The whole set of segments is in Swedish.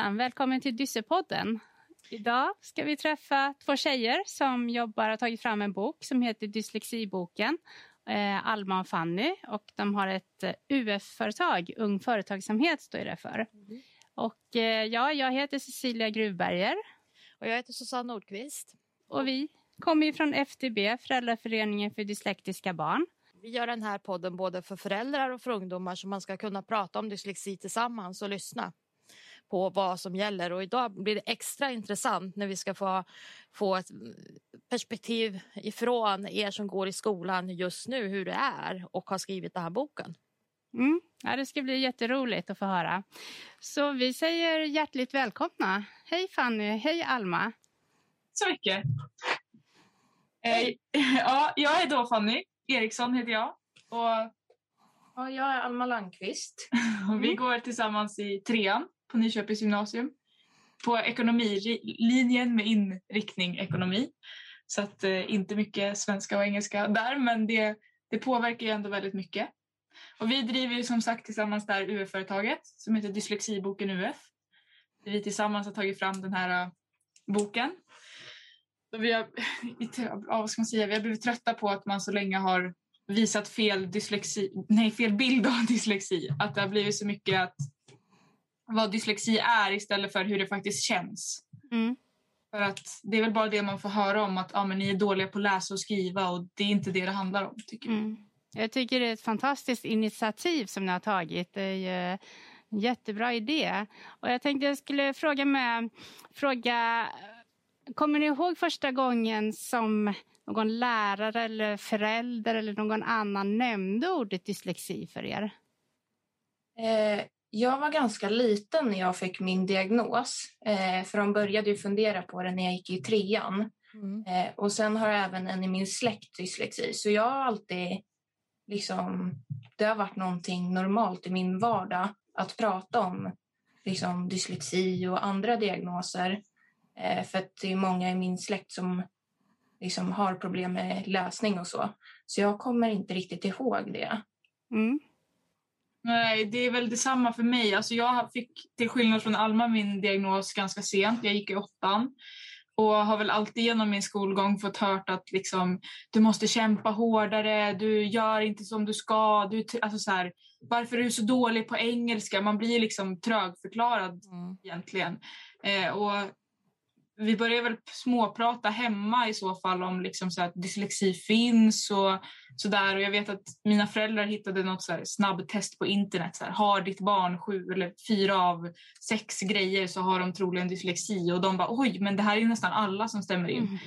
hejsan! Välkommen till Dyssepodden. Idag ska vi träffa två tjejer som jobbar och tagit fram en bok som heter Dyslexiboken. Eh, Alma och Fanny och de har ett eh, UF-företag, Ung Företagsamhet står det för. Mm. Och eh, ja, jag heter Cecilia Gruvberger. Och jag heter Susanne Nordqvist. Och vi kommer ju från FDB, Föräldraföreningen för dyslektiska barn. Vi gör den här podden både för föräldrar och för ungdomar så man ska kunna prata om dyslexi tillsammans och lyssna på vad som gäller och idag blir det extra intressant när vi ska få, få ett perspektiv ifrån er som går i skolan just nu hur det är och har skrivit den här boken. Mm. Ja, det ska bli jätteroligt att få höra. Så vi säger hjärtligt välkomna. Hej Fanny, hej Alma. Så mycket. Eh, ja, jag är då Fanny Eriksson heter jag. Och... Ja, jag är Alma Landqvist. och vi går tillsammans i trean på Nyköpings gymnasium på ekonomilinjen med inriktning ekonomi. Så att eh, inte mycket svenska och engelska där men det, det påverkar ju ändå väldigt mycket. Och vi driver ju som sagt tillsammans där UF-företaget som heter Dyslexiboken UF. Vi tillsammans har tagit fram den här uh, boken. Och vi, har, vad ska man säga, vi har blivit trötta på att man så länge har visat fel, dyslexi, nej, fel bild av dyslexi. Att det har blivit så mycket att vad dyslexi är istället för hur det faktiskt känns. Mm. För att det är väl bara det man får höra om att ja, men ni är dåliga på att läsa och skriva och det är inte det det handlar om. tycker mm. Jag tycker det är ett fantastiskt initiativ som ni har tagit. Det är en jättebra idé. Och jag tänkte jag skulle fråga med, fråga, kommer ni ihåg första gången som någon lärare eller förälder eller någon annan nämnde ordet dyslexi för er? Eh, jag var ganska liten när jag fick min diagnos. Eh, för de började ju fundera på det när jag gick i trean. Mm. Eh, och sen har även en i min släkt dyslexi. Så jag har alltid liksom, det har varit någonting normalt i min vardag att prata om liksom, dyslexi och andra diagnoser. Eh, för att det är många i min släkt som liksom, har problem med läsning och så. Så jag kommer inte riktigt ihåg det. Mm. Nej, det är väl detsamma för mig. Alltså jag fick till skillnad från Alma min diagnos ganska sent. Jag gick i åttan och har väl alltid genom min skolgång fått hört att liksom, du måste kämpa hårdare, du gör inte som du ska. Du, alltså så här, varför är du så dålig på engelska? Man blir liksom trögförklarad mm. egentligen. Eh, och vi började väl småprata hemma i så fall om liksom så att dyslexi finns och sådär. Och jag vet att mina föräldrar hittade något så snabbtest på internet. Så här, har ditt barn sju eller fyra av sex grejer så har de troligen dyslexi. Och de bara oj, men det här är nästan alla som stämmer in. Mm.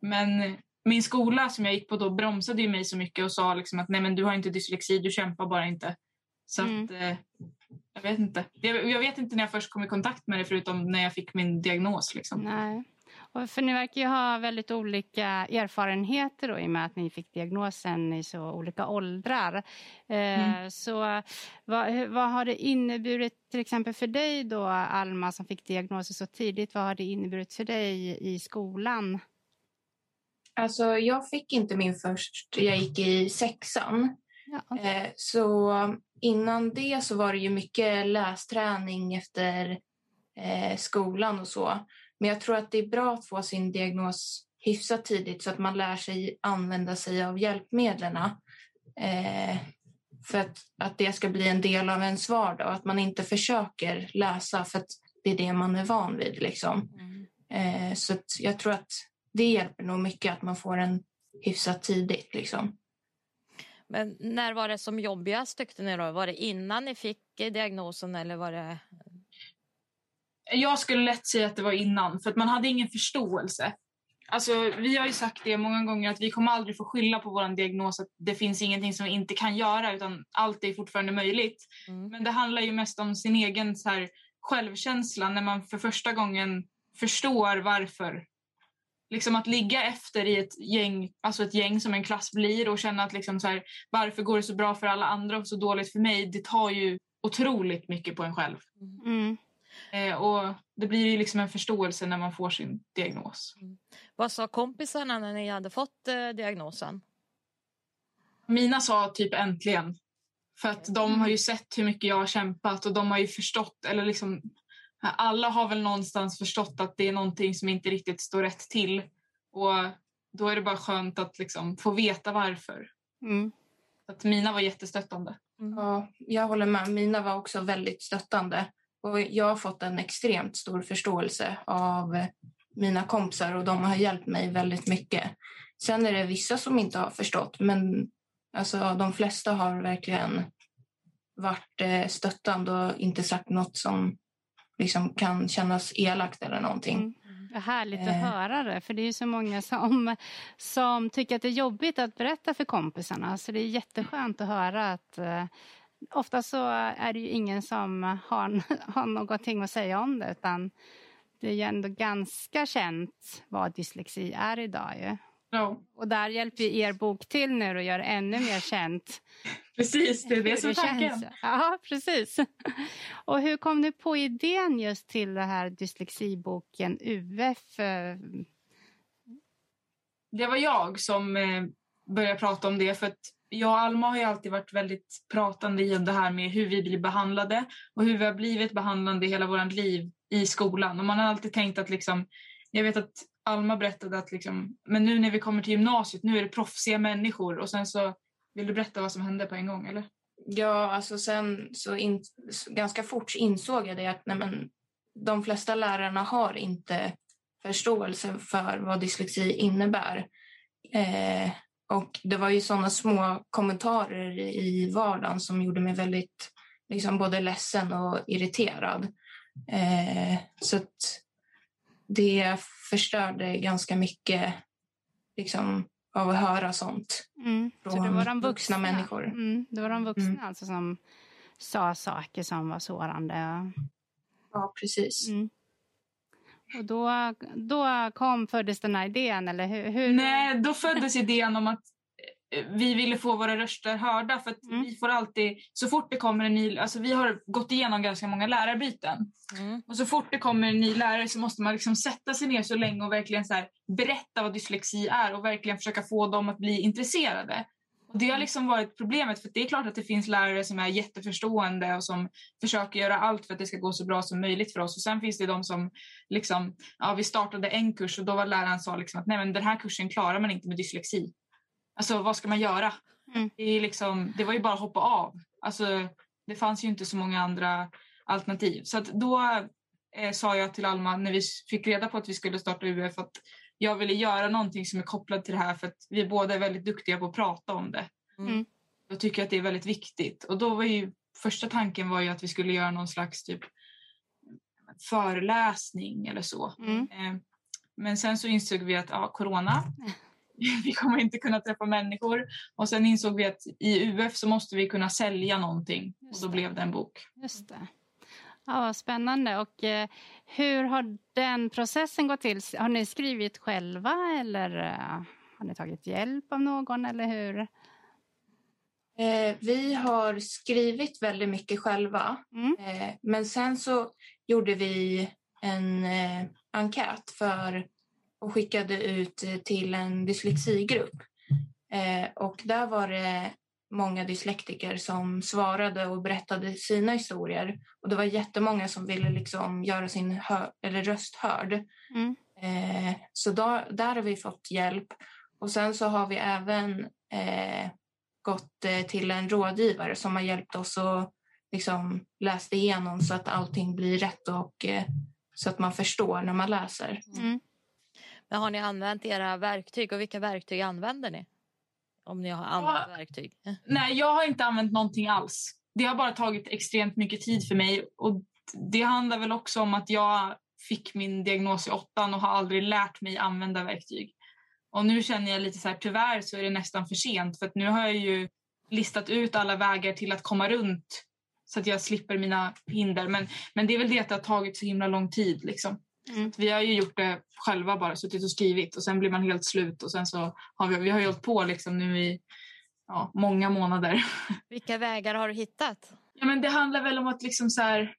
Men min skola som jag gick på då bromsade ju mig så mycket och sa liksom att nej men du har inte dyslexi, du kämpar bara inte. Så mm. att, eh, jag vet inte. Jag, jag, vet inte när jag först kom i kontakt med det förutom när jag fick min diagnos. Liksom. Nej. Och för ni verkar ju ha väldigt olika erfarenheter då, i och med att ni fick diagnosen i så olika åldrar. Eh, mm. Så vad, vad, har det inneburit till exempel för dig då Alma som fick diagnosen så tidigt? Vad har det inneburit för dig i skolan? Alltså jag fick inte min först, jag gick i sexan. Ja. Eh, så innan det så var det ju mycket lästräning efter eh, skolan och så. Men jag tror att det är bra att få sin diagnos hyfsat tidigt så att man lär sig använda sig av hjälpmedlen. Eh, för att, att det ska bli en del av ens vardag och att man inte försöker läsa för att det är det man är van vid. Liksom. Mm. Eh, så jag tror att det hjälper nog mycket att man får en hyfsat tidigt. Liksom. Men när var det som jobbigast tyckte ni då? Var det innan ni fick diagnosen eller var det? Jag skulle lätt säga att det var innan för att man hade ingen förståelse. Alltså, vi har ju sagt det många gånger att vi kommer aldrig få skylla på vår diagnos att det finns ingenting som vi inte kan göra utan allt är fortfarande möjligt. Mm. Men det handlar ju mest om sin egen så här, självkänsla när man för första gången förstår varför liksom att ligga efter i ett gäng, alltså ett gäng som en klass blir och känna att liksom så här, varför går det så bra för alla andra och så dåligt för mig? Det tar ju otroligt mycket på en själv. Mm. Eh, och det blir ju liksom en förståelse när man får sin diagnos. Mm. Vad sa kompisarna när ni hade fått eh, diagnosen? Mina sa typ äntligen. För att de har ju sett hur mycket jag har kämpat och de har ju förstått, eller liksom alla har väl någonstans förstått att det är någonting som inte riktigt står rätt till. Och då är det bara skönt att liksom få veta varför. Mm. Att mina var jättestöttande. Mm. Ja, jag håller med. Mina var också väldigt stöttande. Och jag har fått en extremt stor förståelse av mina kompisar och de har hjälpt mig väldigt mycket. Sen är det vissa som inte har förstått men alltså, de flesta har verkligen varit eh, stöttande och inte sagt något som liksom kan kännas elakt eller någonting. Mm. Vad härligt att eh. höra det, för det är så många som, som tycker att det är jobbigt att berätta för kompisarna. Så det är jätteskönt att höra att eh, ofta så är det ju ingen som har, har någonting att säga om det utan det är ju ändå ganska känt vad dyslexi är idag. Ju. Ja. Och där hjälper er bok till nu och gör det ännu mer känt. precis, det är det som är tanken. Ja, precis. Och hur kom du på idén just till den här dyslexiboken UF? Det var jag som eh, började prata om det för att jag och Alma har ju alltid varit väldigt pratande i det här med hur vi blir behandlade och hur vi har blivit behandlade hela vårt liv i skolan. Och man har alltid tänkt att liksom, jag vet att Alma berättade att liksom, men nu när vi kommer till gymnasiet, nu är det proffsiga människor och sen så vill du berätta vad som hände på en gång eller? Ja, alltså sen så in, ganska fort insåg jag det att nej men, de flesta lärarna har inte förståelse för vad dyslexi innebär. Eh, och det var ju sådana små kommentarer i vardagen som gjorde mig väldigt liksom, både ledsen och irriterad. Eh, så det förstörde ganska mycket liksom, av att höra sånt mm. från så det var de vuxna, vuxna människor. Mm, det var de vuxna mm. alltså som sa saker som var sårande. Ja, precis. Mm. Och då, då kom, föddes den här idén? Eller hur, hur? Nej, då föddes idén om att vi ville få våra röster hörda för att mm. vi får alltid, så fort det kommer en ny, alltså vi har gått igenom ganska många lärarbyten mm. och så fort det kommer en ny lärare så måste man liksom sätta sig ner så länge och verkligen så berätta vad dyslexi är och verkligen försöka få dem att bli intresserade. Och det har mm. liksom varit problemet för det är klart att det finns lärare som är jätteförstående och som försöker göra allt för att det ska gå så bra som möjligt för oss och sen finns det de som liksom, ja vi startade en kurs och då var läraren sa liksom att nej men den här kursen klarar man inte med dyslexi. Alltså vad ska man göra? Mm. Det, är liksom, det var ju bara att hoppa av. Alltså, det fanns ju inte så många andra alternativ. Så då eh, sa jag till Alma när vi fick reda på att vi skulle starta UF att jag ville göra någonting som är kopplat till det här för att vi båda är väldigt duktiga på att prata om det. Mm. Jag tycker att det är väldigt viktigt. Och då var ju första tanken var ju att vi skulle göra någon slags typ föreläsning eller så. Mm. Eh, men sen så insåg vi att ja, corona vi kommer inte kunna träffa människor. Och sen insåg vi att i UF så måste vi kunna sälja någonting och då blev det en bok. Just det. Ja, spännande. Och eh, hur har den processen gått till? Har ni skrivit själva eller eh, har ni tagit hjälp av någon eller hur? Eh, vi har skrivit väldigt mycket själva. Mm. Eh, men sen så gjorde vi en eh, enkät för och skickade ut eh, till en dyslexigrupp. Eh, och där var det många dyslektiker som svarade och berättade sina historier. Och det var jättemånga som ville liksom göra sin hör, eller röst hörd. Mm. Eh, så då, där har vi fått hjälp. Och sen så har vi även eh, gått eh, till en rådgivare som har hjälpt oss att liksom läst igenom så att allting blir rätt och så att man förstår när man läser. Mm. Men har ni använt era verktyg och vilka verktyg använder ni? Om ni har använt ja, verktyg. Nej, jag har inte använt någonting alls. Det har bara tagit extremt mycket tid för mig och det handlar väl också om att jag fick min diagnos i åttan och har aldrig lärt mig använda verktyg. Och nu känner jag lite så här, tyvärr så är det nästan för sent för att nu har jag ju listat ut alla vägar till att komma runt så att jag slipper mina hinder. Men, men det är väl det att det har tagit så himla lång tid liksom. Mm. Vi har ju gjort det själva bara, suttit och skrivit och sen blir man helt slut och sen så har vi, vi har hållit på liksom nu i ja, många månader. Vilka vägar har du hittat? Ja, men det handlar väl om att liksom så här,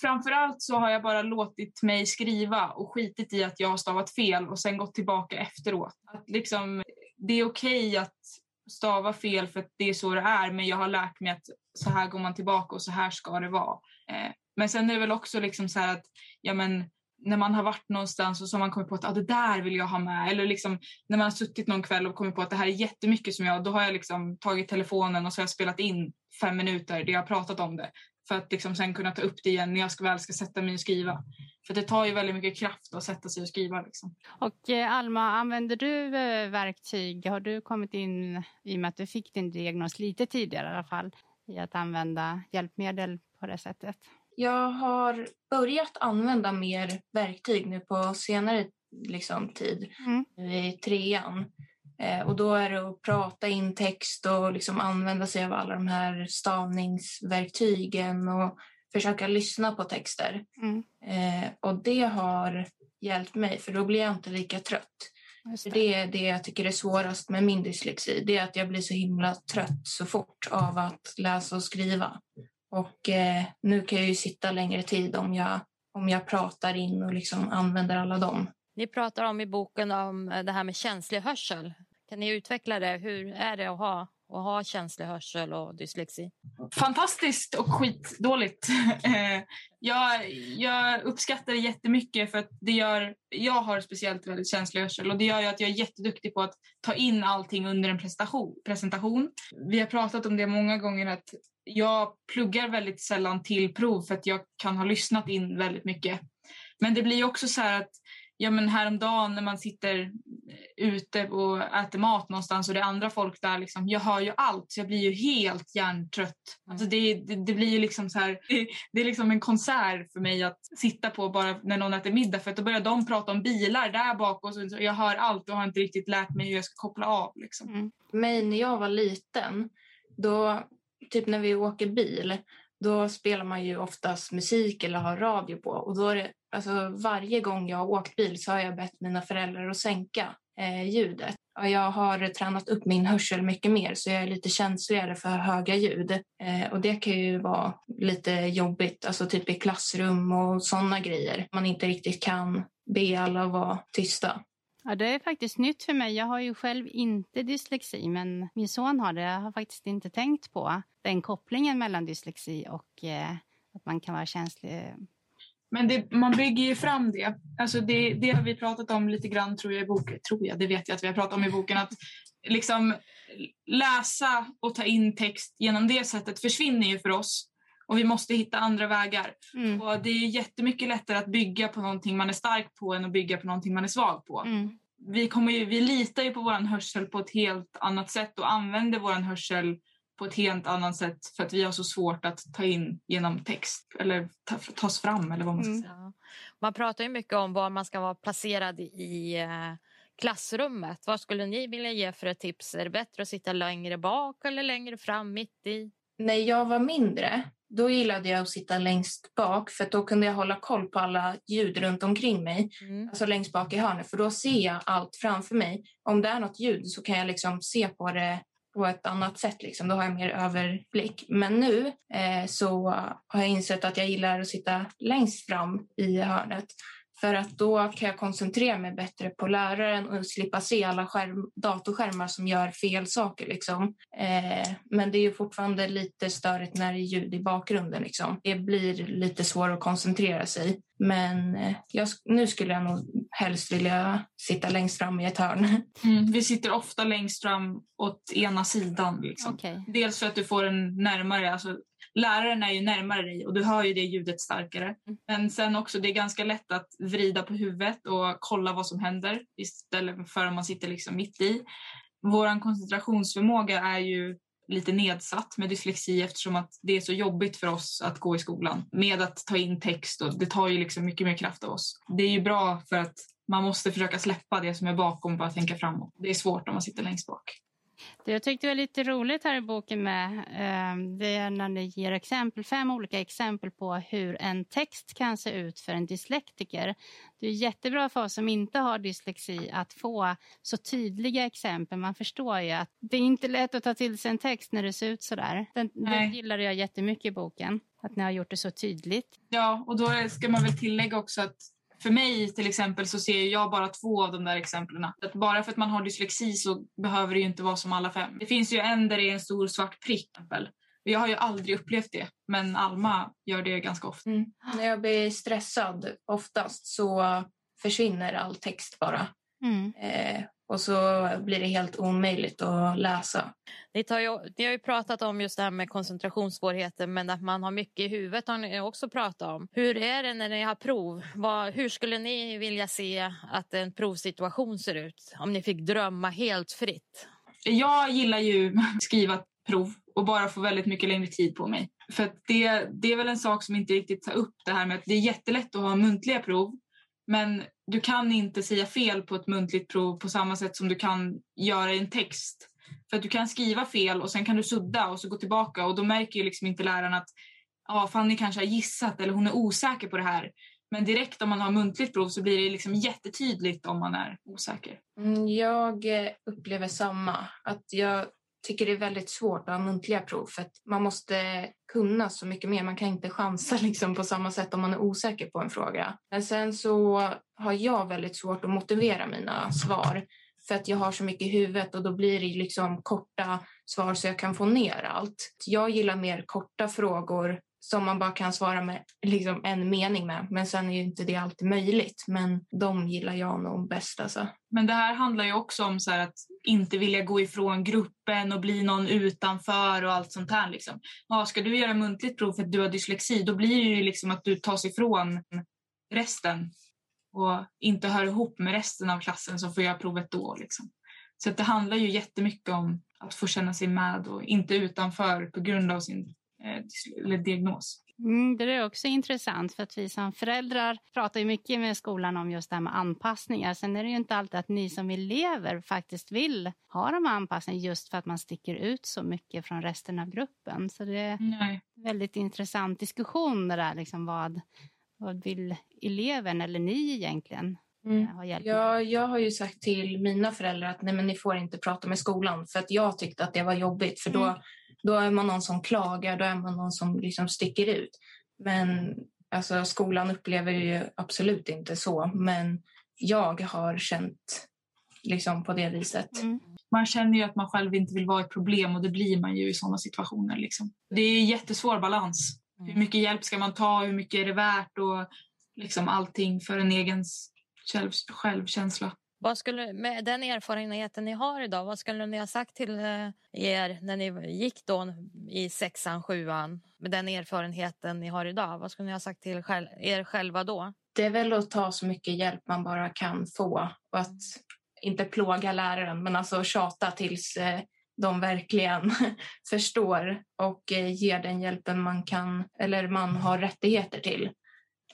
framförallt så har jag bara låtit mig skriva och skitit i att jag har stavat fel och sen gått tillbaka efteråt. Att liksom, det är okej okay att stava fel för att det är så det är men jag har lärt mig att så här går man tillbaka och så här ska det vara. Eh, Men sen är det väl också liksom så att ja, men, när man har varit någonstans och så har man kommit på att ah, det där vill jag ha med. Eller liksom, när man har suttit någon kväll och kommit på att det här är jättemycket som jag... Då har jag liksom tagit telefonen och så har jag spelat in fem minuter där jag har pratat om det. För att liksom sen kunna ta upp det igen när jag ska väl ska sätta mig och skriva. För det tar ju väldigt mycket kraft att sätta sig och skriva. Liksom. Och eh, Alma, använder du eh, verktyg? Har du kommit in, i och med att du fick din diagnos lite tidigare i alla fall, i att använda hjälpmedel på det sättet? Jag har börjat använda mer verktyg nu på senare liksom, tid, mm. i trean. Eh, och då är det att prata in text och liksom använda sig av alla de här stavningsverktygen och försöka lyssna på texter. Mm. Eh, och det har hjälpt mig, för då blir jag inte lika trött. Det. det. är det jag tycker är svårast med min dyslexi. Det är att jag blir så himla trött så fort av att läsa och skriva. Och eh, nu kan jag ju sitta längre tid om jag, om jag pratar in och liksom använder alla dem. Ni pratar om i boken om eh, det här med känslig hörsel. Kan ni utveckla det? Hur är det att ha, och ha känslig hörsel och dyslexi? Fantastiskt och skitdåligt. Eh, jag, jag uppskattar det jättemycket för att det gör, jag har speciellt väldigt känslig hörsel och det gör ju att jag är jätteduktig på att ta in allting under en presentation. presentation. Vi har pratat om det många gånger att jag pluggar väldigt sällan till prov för att jag kan ha lyssnat in väldigt mycket. Men det blir också så här att ja, men häromdagen när man sitter ute och äter mat någonstans och det är andra folk där. Liksom, jag hör ju allt så jag blir ju helt hjärntrött. Alltså det, det, det blir ju liksom så här, det, det, är liksom en konsert för mig att sitta på bara när någon äter middag för att då börjar de prata om bilar där bak och så, så jag hör allt och har inte riktigt lärt mig hur jag ska koppla av. Liksom. Mm. Mig när jag var liten, då typ när vi åker bil, då spelar man ju oftast musik eller har radio på. Och då är det, alltså, varje gång jag har åkt bil så har jag bett mina föräldrar att sänka eh, ljudet. Och jag har tränat upp min hörsel mycket mer så jag är lite känsligare för höga ljud. Eh, och det kan ju vara lite jobbigt, alltså typ i klassrum och sådana grejer. Man inte riktigt kan be alla att vara tysta. Ja, det är faktiskt nytt för mig. Jag har ju själv inte dyslexi, men min son har det. Jag har faktiskt inte tänkt på den kopplingen mellan dyslexi och eh, att man kan vara känslig. Men det, man bygger ju fram det. Alltså det. Det har vi pratat om lite grann, tror jag, i boken. Tror jag, det vet jag att vi har pratat om i boken. Att liksom läsa och ta in text genom det sättet försvinner ju för oss. Och vi måste hitta andra vägar. Mm. Och det är jättemycket lättare att bygga på någonting man är stark på än att bygga på någonting man är svag på. Mm. Vi, kommer ju, vi litar ju på vår hörsel på ett helt annat sätt och använder vår hörsel på ett helt annat sätt för att vi har så svårt att ta in genom text eller ta, tas fram eller vad man ska mm. säga. Man pratar ju mycket om var man ska vara placerad i eh, klassrummet. Vad skulle ni vilja ge för ett tips? Är det bättre att sitta längre bak eller längre fram, mitt i? När jag var mindre då gillade jag att sitta längst bak för då kunde jag hålla koll på alla ljud runt omkring mig. Mm. Alltså längst bak i hörnet för då ser jag allt framför mig. Om det är något ljud så kan jag liksom se på det på ett annat sätt. Liksom. Då har jag mer överblick. Men nu eh, så har jag insett att jag gillar att sitta längst fram i hörnet. För att då kan jag koncentrera mig bättre på läraren och slippa se alla skärm, datorskärmar som gör fel saker. Liksom. Eh, men det är fortfarande lite störigt när det är ljud i bakgrunden. Liksom. Det blir lite svårare att koncentrera sig. Men eh, jag, nu skulle jag nog helst vilja sitta längst fram i ett hörn. Mm, vi sitter ofta längst fram åt ena sidan. Liksom. Okay. Dels för att du får en närmare, alltså läraren är ju närmare dig och du hör ju det ljudet starkare. Mm. Men sen också, det är ganska lätt att vrida på huvudet och kolla vad som händer istället för att man sitter liksom mitt i. Vår koncentrationsförmåga är ju lite nedsatt med dyslexi eftersom att det är så jobbigt för oss att gå i skolan med att ta in text och det tar ju liksom mycket mer kraft av oss. Det är ju bra för att man måste försöka släppa det som är bakom och bara tänka framåt. Det är svårt om man sitter längst bak. Det jag tyckte var lite roligt här i boken med ehm, det är när ni ger exempel, fem olika exempel på hur en text kan se ut för en dyslektiker. Det är jättebra för oss som inte har dyslexi att få så tydliga exempel. Man förstår ju att det är inte lätt att ta till sig en text när det ser ut så där. Den, det gillade jag jättemycket i boken, att ni har gjort det så tydligt. Ja, och då ska man väl tillägga också att för mig till exempel så ser jag bara två av de där exemplen. Att bara för att man har dyslexi så behöver det ju inte vara som alla fem. Det finns ju en där det är en stor svart prick. Jag har ju aldrig upplevt det, men Alma gör det ganska ofta. Mm. När jag blir stressad oftast så försvinner all text bara. Mm. Eh, och så blir det helt omöjligt att läsa. Ni, tar ju, ni har ju pratat om just det här med koncentrationssvårigheter men att man har mycket i huvudet har ni också pratat om. Hur är det när ni har prov? Vad, hur skulle ni vilja se att en provsituation ser ut? Om ni fick drömma helt fritt. Jag gillar ju att skriva prov och bara få väldigt mycket längre tid på mig. För det, det är väl en sak som inte riktigt tar upp det här med att det är jättelätt att ha muntliga prov men du kan inte säga fel på ett muntligt prov på samma sätt som du kan göra i en text. För att du kan skriva fel och sen kan du sudda och så gå tillbaka och då märker ju liksom inte läraren att ja, Fanny kanske har gissat eller hon är osäker på det här. Men direkt om man har muntligt prov så blir det liksom jättetydligt om man är osäker. Mm, jag eh, upplever samma. Att jag tycker det är väldigt svårt att ha muntliga prov för att man måste kunna så mycket mer. Man kan inte chansa liksom på samma sätt om man är osäker på en fråga. Men sen så har jag väldigt svårt att motivera mina svar för att jag har så mycket i huvudet och då blir det liksom korta svar så jag kan få ner allt. Jag gillar mer korta frågor som man bara kan svara med liksom en mening med. Men sen är ju inte det alltid möjligt. Men de gillar jag nog bäst. Alltså. Men det här handlar ju också om så att inte vilja gå ifrån gruppen och bli någon utanför och allt sånt här. Liksom. Ja, ska du göra muntligt prov för att du har dyslexi, då blir det ju liksom att du tas ifrån resten och inte hör ihop med resten av klassen som får göra provet då. Liksom. Så det handlar ju jättemycket om att få känna sig med och inte utanför på grund av sin eh, diagnos. Mm, det är också intressant för att vi som föräldrar pratar ju mycket med skolan om just det här med anpassningar. Sen är det ju inte alltid att ni som elever faktiskt vill ha de här anpassningarna just för att man sticker ut så mycket från resten av gruppen. Så det är Nej. väldigt intressant diskussion det där, liksom vad, vad vill eleven eller ni egentligen Mm. Ja, jag har ju sagt till mina föräldrar att nej, men ni får inte prata med skolan för att jag tyckte att det var jobbigt för då, mm. Då är man någon som klagar, då är man någon som liksom sticker ut. Men alltså, skolan upplever ju absolut inte så, men jag har känt liksom på det viset. Mm. Man känner ju att man själv inte vill vara ett problem och det blir man ju i sådana situationer. Liksom. Det är en jättesvår balans. Hur mm. mycket hjälp ska man ta? Hur mycket är det värt? Och liksom allting för en egen själv, självkänsla. Vad skulle, med den erfarenheten ni har idag, vad skulle ni ha sagt till eh, er när ni gick då i sexan, sjuan? Med den erfarenheten ni har idag, vad skulle ni ha sagt till er själva då? Det är väl att ta så mycket hjälp man bara kan få och att inte plåga läraren men alltså tjata tills eh, de verkligen förstår och eh, ger den hjälpen man kan eller man har rättigheter till.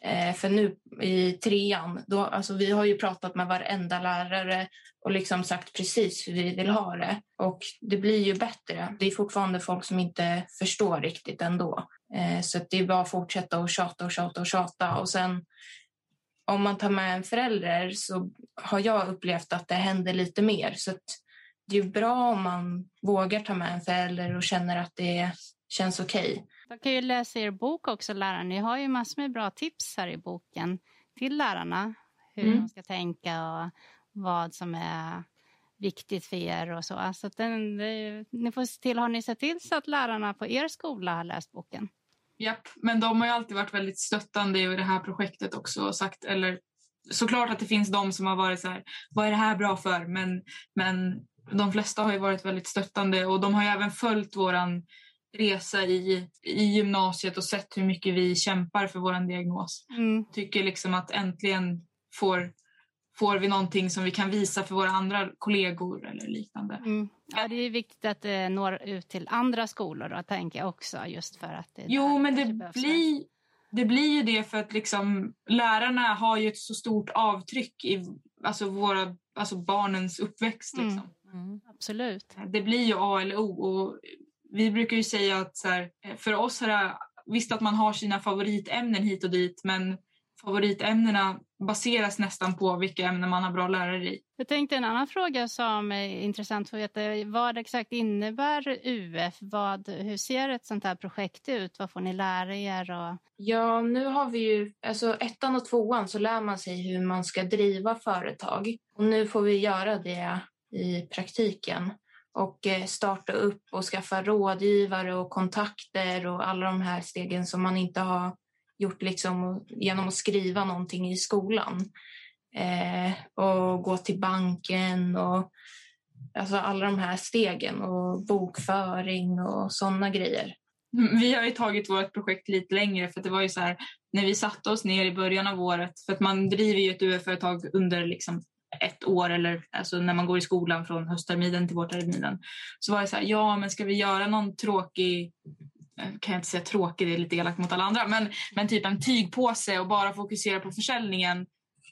Eh, för nu i trean, då, alltså vi har ju pratat med varenda lärare och liksom sagt precis hur vi vill ha det. Och det blir ju bättre. Det är fortfarande folk som inte förstår riktigt ändå. Eh, så det är bara att fortsätta och tjata och tjata och tjata. Och sen om man tar med en förälder så har jag upplevt att det händer lite mer. Så det är bra om man vågar ta med en förälder och känner att det känns okej. Okay. De kan ju läsa er bok också, lärarna. Ni har ju massor med bra tips här i boken till lärarna. Hur mm. de ska tänka och vad som är viktigt för er och så. så den, ni får se till, har ni sett till så att lärarna på er skola har läst boken? Japp, men de har ju alltid varit väldigt stöttande i det här projektet också och sagt, eller såklart att det finns de som har varit så här, vad är det här bra för? Men, men de flesta har ju varit väldigt stöttande och de har ju även följt våran resa i, i gymnasiet och sett hur mycket vi kämpar för vår diagnos. Mm. Tycker liksom att äntligen får, får vi någonting som vi kan visa för våra andra kollegor eller liknande. Mm. Ja, det är viktigt att det når ut till andra skolor då, tänker jag också. Just för att det jo, men det blir, det blir ju det för att liksom, lärarna har ju ett så stort avtryck i alltså våra, alltså barnens uppväxt. Mm. Liksom. Mm. Absolut. Det blir ju A eller O. Och vi brukar ju säga att så här, för oss är det visst att man har sina favoritämnen hit och dit men favoritämnena baseras nästan på vilka ämnen man har bra lärare i. Jag tänkte en annan fråga som är intressant att få veta. Vad exakt innebär UF? Vad, hur ser ett sånt här projekt ut? Vad får ni lära er? Och... Ja, nu har vi ju, alltså ettan och tvåan så lär man sig hur man ska driva företag. Och nu får vi göra det i praktiken och eh, starta upp och skaffa rådgivare och kontakter och alla de här stegen som man inte har gjort liksom genom att skriva någonting i skolan. Eh, och gå till banken och alltså alla de här stegen och bokföring och sådana grejer. Mm, vi har ju tagit vårt projekt lite längre för det var ju så här när vi satte oss ner i början av året för att man driver ju ett UF-företag under liksom ett år eller alltså när man går i skolan från höstterminen till vårterminen så var det så här, ja men ska vi göra någon tråkig eh, kan jag inte säga tråkig, det är lite elakt mot alla andra, men, men typ en tygpåse och bara fokusera på försäljningen.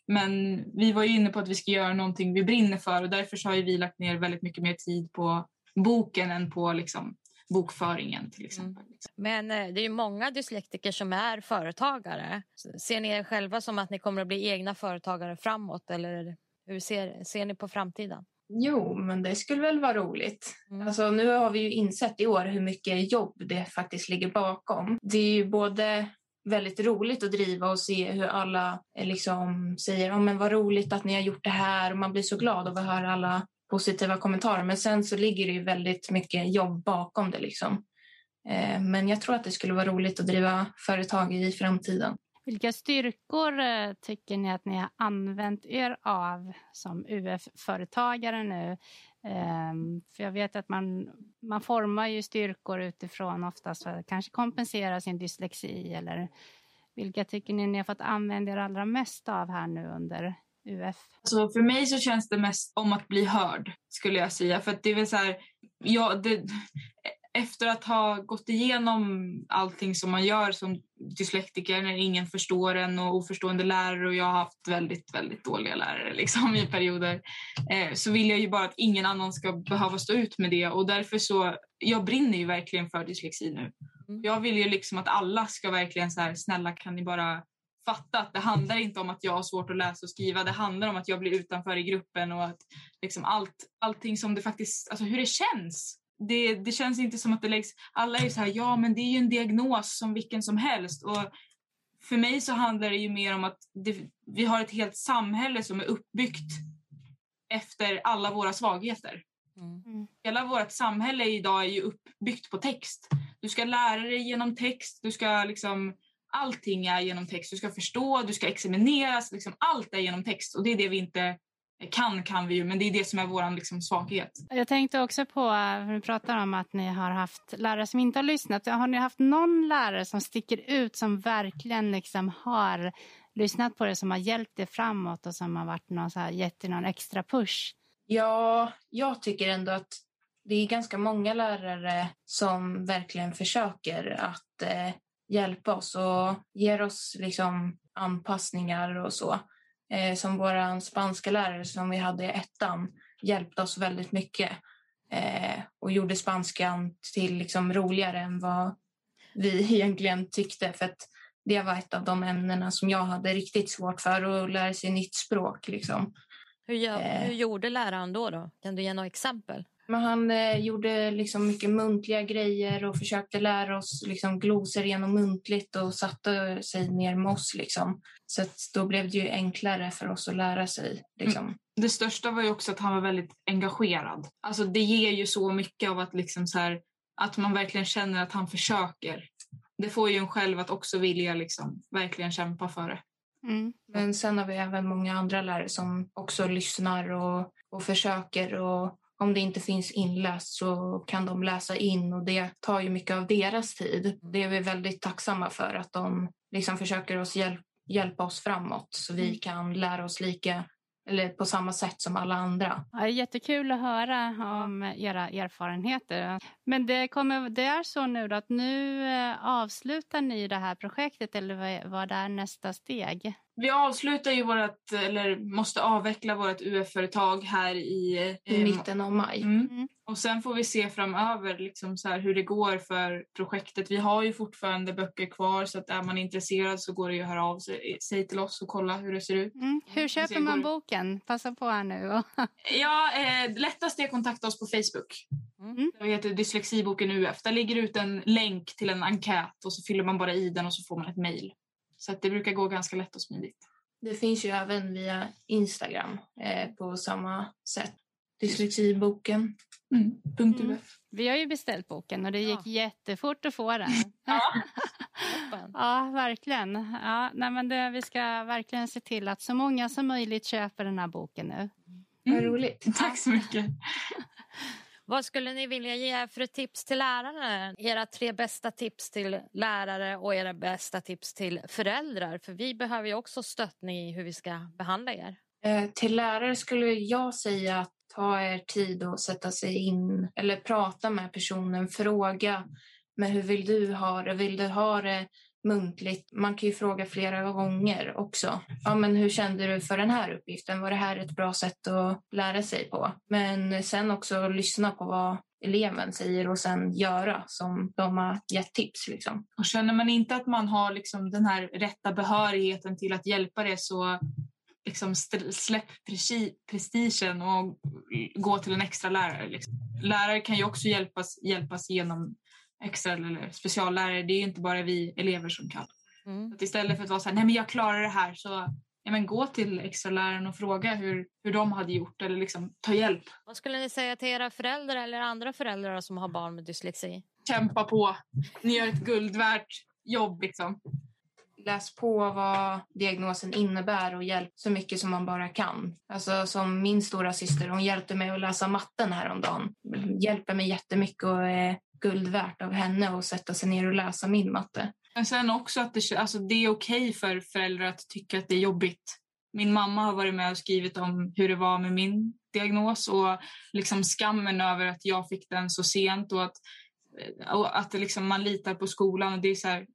Men vi var ju inne på att vi ska göra någonting vi brinner för och därför så har vi lagt ner väldigt mycket mer tid på boken än på liksom, bokföringen till exempel. Mm. Men eh, det är ju många dyslektiker som är företagare. Ser ni er själva som att ni kommer att bli egna företagare framåt eller hur ser, ser ni på framtiden? Jo, men det skulle väl vara roligt. Mm. Alltså, nu har vi ju insett i år hur mycket jobb det faktiskt ligger bakom. Det är ju både väldigt roligt att driva och se hur alla eh, liksom säger oh, men vad roligt att ni har gjort det här och man blir så glad av att höra alla positiva kommentarer. Men sen så ligger det ju väldigt mycket jobb bakom det. Liksom. Eh, men jag tror att det skulle vara roligt att driva företag i framtiden. Vilka styrkor eh, tycker ni att ni har använt er av som UF-företagare nu? Ehm, för jag vet att man, man formar ju styrkor utifrån oftast för att kanske kompensera sin dyslexi eller vilka tycker ni ni har fått använda er allra mest av här nu under UF? Alltså för mig så känns det mest om att bli hörd skulle jag säga. För det är väl så här, ja, det, efter att ha gått igenom allting som man gör som dyslektiker när ingen förstår en och oförstående lärare och jag har haft väldigt, väldigt dåliga lärare liksom, i perioder eh, så vill jag ju bara att ingen annan ska behöva stå ut med det och därför så, jag brinner ju verkligen för dyslexi nu. Mm. Jag vill ju liksom att alla ska verkligen så här, snälla kan ni bara fatta att det handlar inte om att jag har svårt att läsa och skriva. Det handlar om att jag blir utanför i gruppen och att liksom allt, allting som det faktiskt, alltså hur det känns det, det känns inte som att det läggs... Alla är så här, ja men det är ju en diagnos som vilken som helst. Och för mig så handlar det ju mer om att det, vi har ett helt samhälle som är uppbyggt efter alla våra svagheter. Mm. mm. Hela vårt samhälle idag är ju uppbyggt på text. Du ska lära dig genom text, du ska liksom allting är genom text. Du ska förstå, du ska examineras, liksom allt är genom text och det är det vi inte kan kan vi ju, men det är det som är vår liksom, svaghet. Jag tänkte också på, när du pratar om att ni har haft lärare som inte har lyssnat. Har ni haft någon lärare som sticker ut som verkligen liksom har lyssnat på det, som har hjälpt er framåt och som har varit någon så här, gett er någon extra push? Ja, jag tycker ändå att det är ganska många lärare som verkligen försöker att eh, hjälpa oss och ger oss liksom anpassningar och så eh, som vår spanska lärare som vi hade i ettan hjälpte oss väldigt mycket eh, och gjorde spanskan till liksom roligare än vad vi egentligen tyckte. För att det var ett av de ämnena som jag hade riktigt svårt för, att lära sig nytt språk. Liksom. Hur, gör, eh. hur gjorde läraren då, då? Kan du ge några exempel? Men han eh, gjorde liksom mycket muntliga grejer och försökte lära oss liksom, glosor genom muntligt och satte sig ner med oss. Liksom. Så då blev det ju enklare för oss att lära sig. Liksom. Mm. Det största var ju också att han var väldigt engagerad. Alltså, det ger ju så mycket av att, liksom så här, att man verkligen känner att han försöker. Det får ju en själv att också vilja liksom, verkligen kämpa för det. Mm. Men sen har vi även många andra lärare som också lyssnar och, och försöker och om det inte finns inläst så kan de läsa in och det tar ju mycket av deras tid. Det är vi väldigt tacksamma för att de liksom försöker oss hjälp, hjälpa oss framåt så vi mm. kan lära oss lika eller på samma sätt som alla andra. Ja, jättekul att höra om era erfarenheter. Men det, kommer, det är så nu att nu eh, avslutar ni det här projektet eller vad är nästa steg? Vi avslutar ju vårt, eller måste avveckla vårt UF-företag här i, I mitten av maj. Mm. Mm. Och sen får vi se framöver liksom så hur det går för projektet. Vi har ju fortfarande böcker kvar så att är man intresserad så går det ju att höra av sig, sig till oss och kolla hur det ser ut. Mm. Hur köper man boken? Passa på här nu. ja, eh, lättast är att kontakta oss på Facebook. Mm. Det heter Dyslexiboken UF. Där ligger ut en länk till en enkät och så fyller man bara i den och så får man ett mejl. Så att det brukar gå ganska lätt och smidigt. Det finns ju även via Instagram eh, på samma sätt. Dyslexiboken. Mm. Mm. Vi har ju beställt boken och det gick ja. jättefort att få den. ja. ja, verkligen. Ja, nej, men det, vi ska verkligen se till att så många som möjligt köper den här boken nu. Mm. Vad roligt. Tack så mycket. Vad skulle ni vilja ge för tips till lärare? Era tre bästa tips till lärare och era bästa tips till föräldrar. För vi behöver ju också stöttning i hur vi ska behandla er. Eh, till lärare skulle jag säga att ta er tid att sätta sig in eller prata med personen, fråga men hur vill du ha det? Vill du ha det muntligt? Man kan ju fråga flera gånger också. Ja, men hur kände du för den här uppgiften? Var det här ett bra sätt att lära sig på? Men sen också lyssna på vad eleven säger och sen göra som de har gett tips. Liksom. Och känner man inte att man har liksom den här rätta behörigheten till att hjälpa det så liksom släpp prestigen och gå till en extra lärare. Liksom. Lärare kan ju också hjälpas, hjälpas genom extra eller speciallärare. Det är inte bara vi elever som kan. Mm. Att istället för att vara så här, nej men jag klarar det här så ja, men gå till extra läraren och fråga hur, hur de hade gjort eller liksom ta hjälp. Vad skulle ni säga till era föräldrar eller andra föräldrar som har barn med dyslexi? Kämpa på. Ni gör ett guld värt jobb liksom läs på vad diagnosen innebär och hjälp så mycket som man bara kan. Alltså som min stora syster, hon hjälpte mig att läsa matten häromdagen. Hjälper mig jättemycket och är guld värt av henne att sätta sig ner och läsa min matte. Men sen också att det, alltså det är okej för föräldrar att tycka att det är jobbigt. Min mamma har varit med och skrivit om hur det var med min diagnos och liksom skammen över att jag fick den så sent och att, och att liksom man litar på skolan. Och det är så här,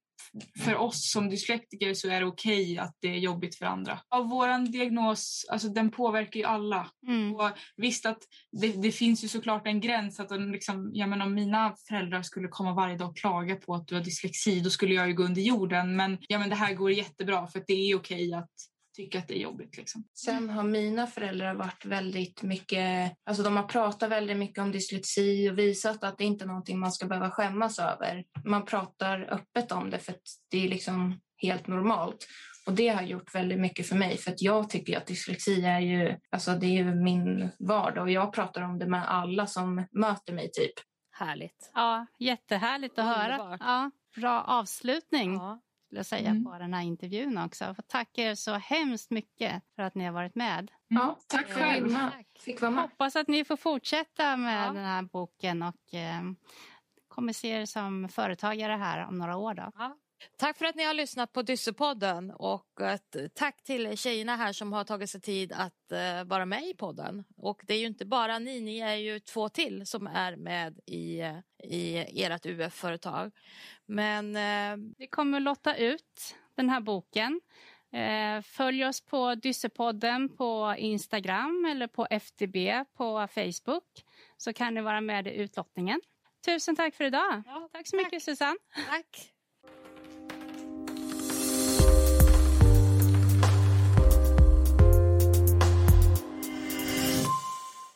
för oss som dyslektiker så är det okej okay att det är jobbigt för andra. Av vår diagnos, alltså den påverkar ju alla. Mm. Och visst att det, det, finns ju såklart en gräns. att liksom, jag menar, Om mina föräldrar skulle komma varje dag och klaga på att du har dyslexi då skulle jag ju gå under jorden. Men, ja, men det här går jättebra för det är okej okay att tycka att det är jobbigt. Liksom. Sen har mina föräldrar varit väldigt mycket, alltså de har pratat väldigt mycket om dyslexi och visat att det inte är någonting man ska behöva skämmas över. Man pratar öppet om det för att det är liksom helt normalt. Och det har gjort väldigt mycket för mig för att jag tycker att dyslexi är ju, alltså det är min vardag och jag pratar om det med alla som möter mig typ. Härligt. Ja, jättehärligt att Underbart. höra. Ja, bra avslutning. Ja skulle jag säga, mm. på den här intervjun också. För tack er så hemskt mycket för att ni har varit med. Mm. Ja, tack själv. Fick vara med. Hoppas att ni får fortsätta med ja. den här boken och eh, kommer se er som företagare här om några år. Då. Ja. Tack för att ni har lyssnat på Dyssepodden och ett tack till tjejerna här som har tagit sig tid att uh, vara med i podden. Och det är ju inte bara ni, ni är ju två till som är med i, i ert UF-företag. Men uh, vi kommer att lotta ut den här boken. Följ oss på Dyssepodden på Instagram eller på FTB på Facebook så kan ni vara med i utlottningen. Tusen tack för idag. Ja, tack så tack. mycket Susanne. Tack.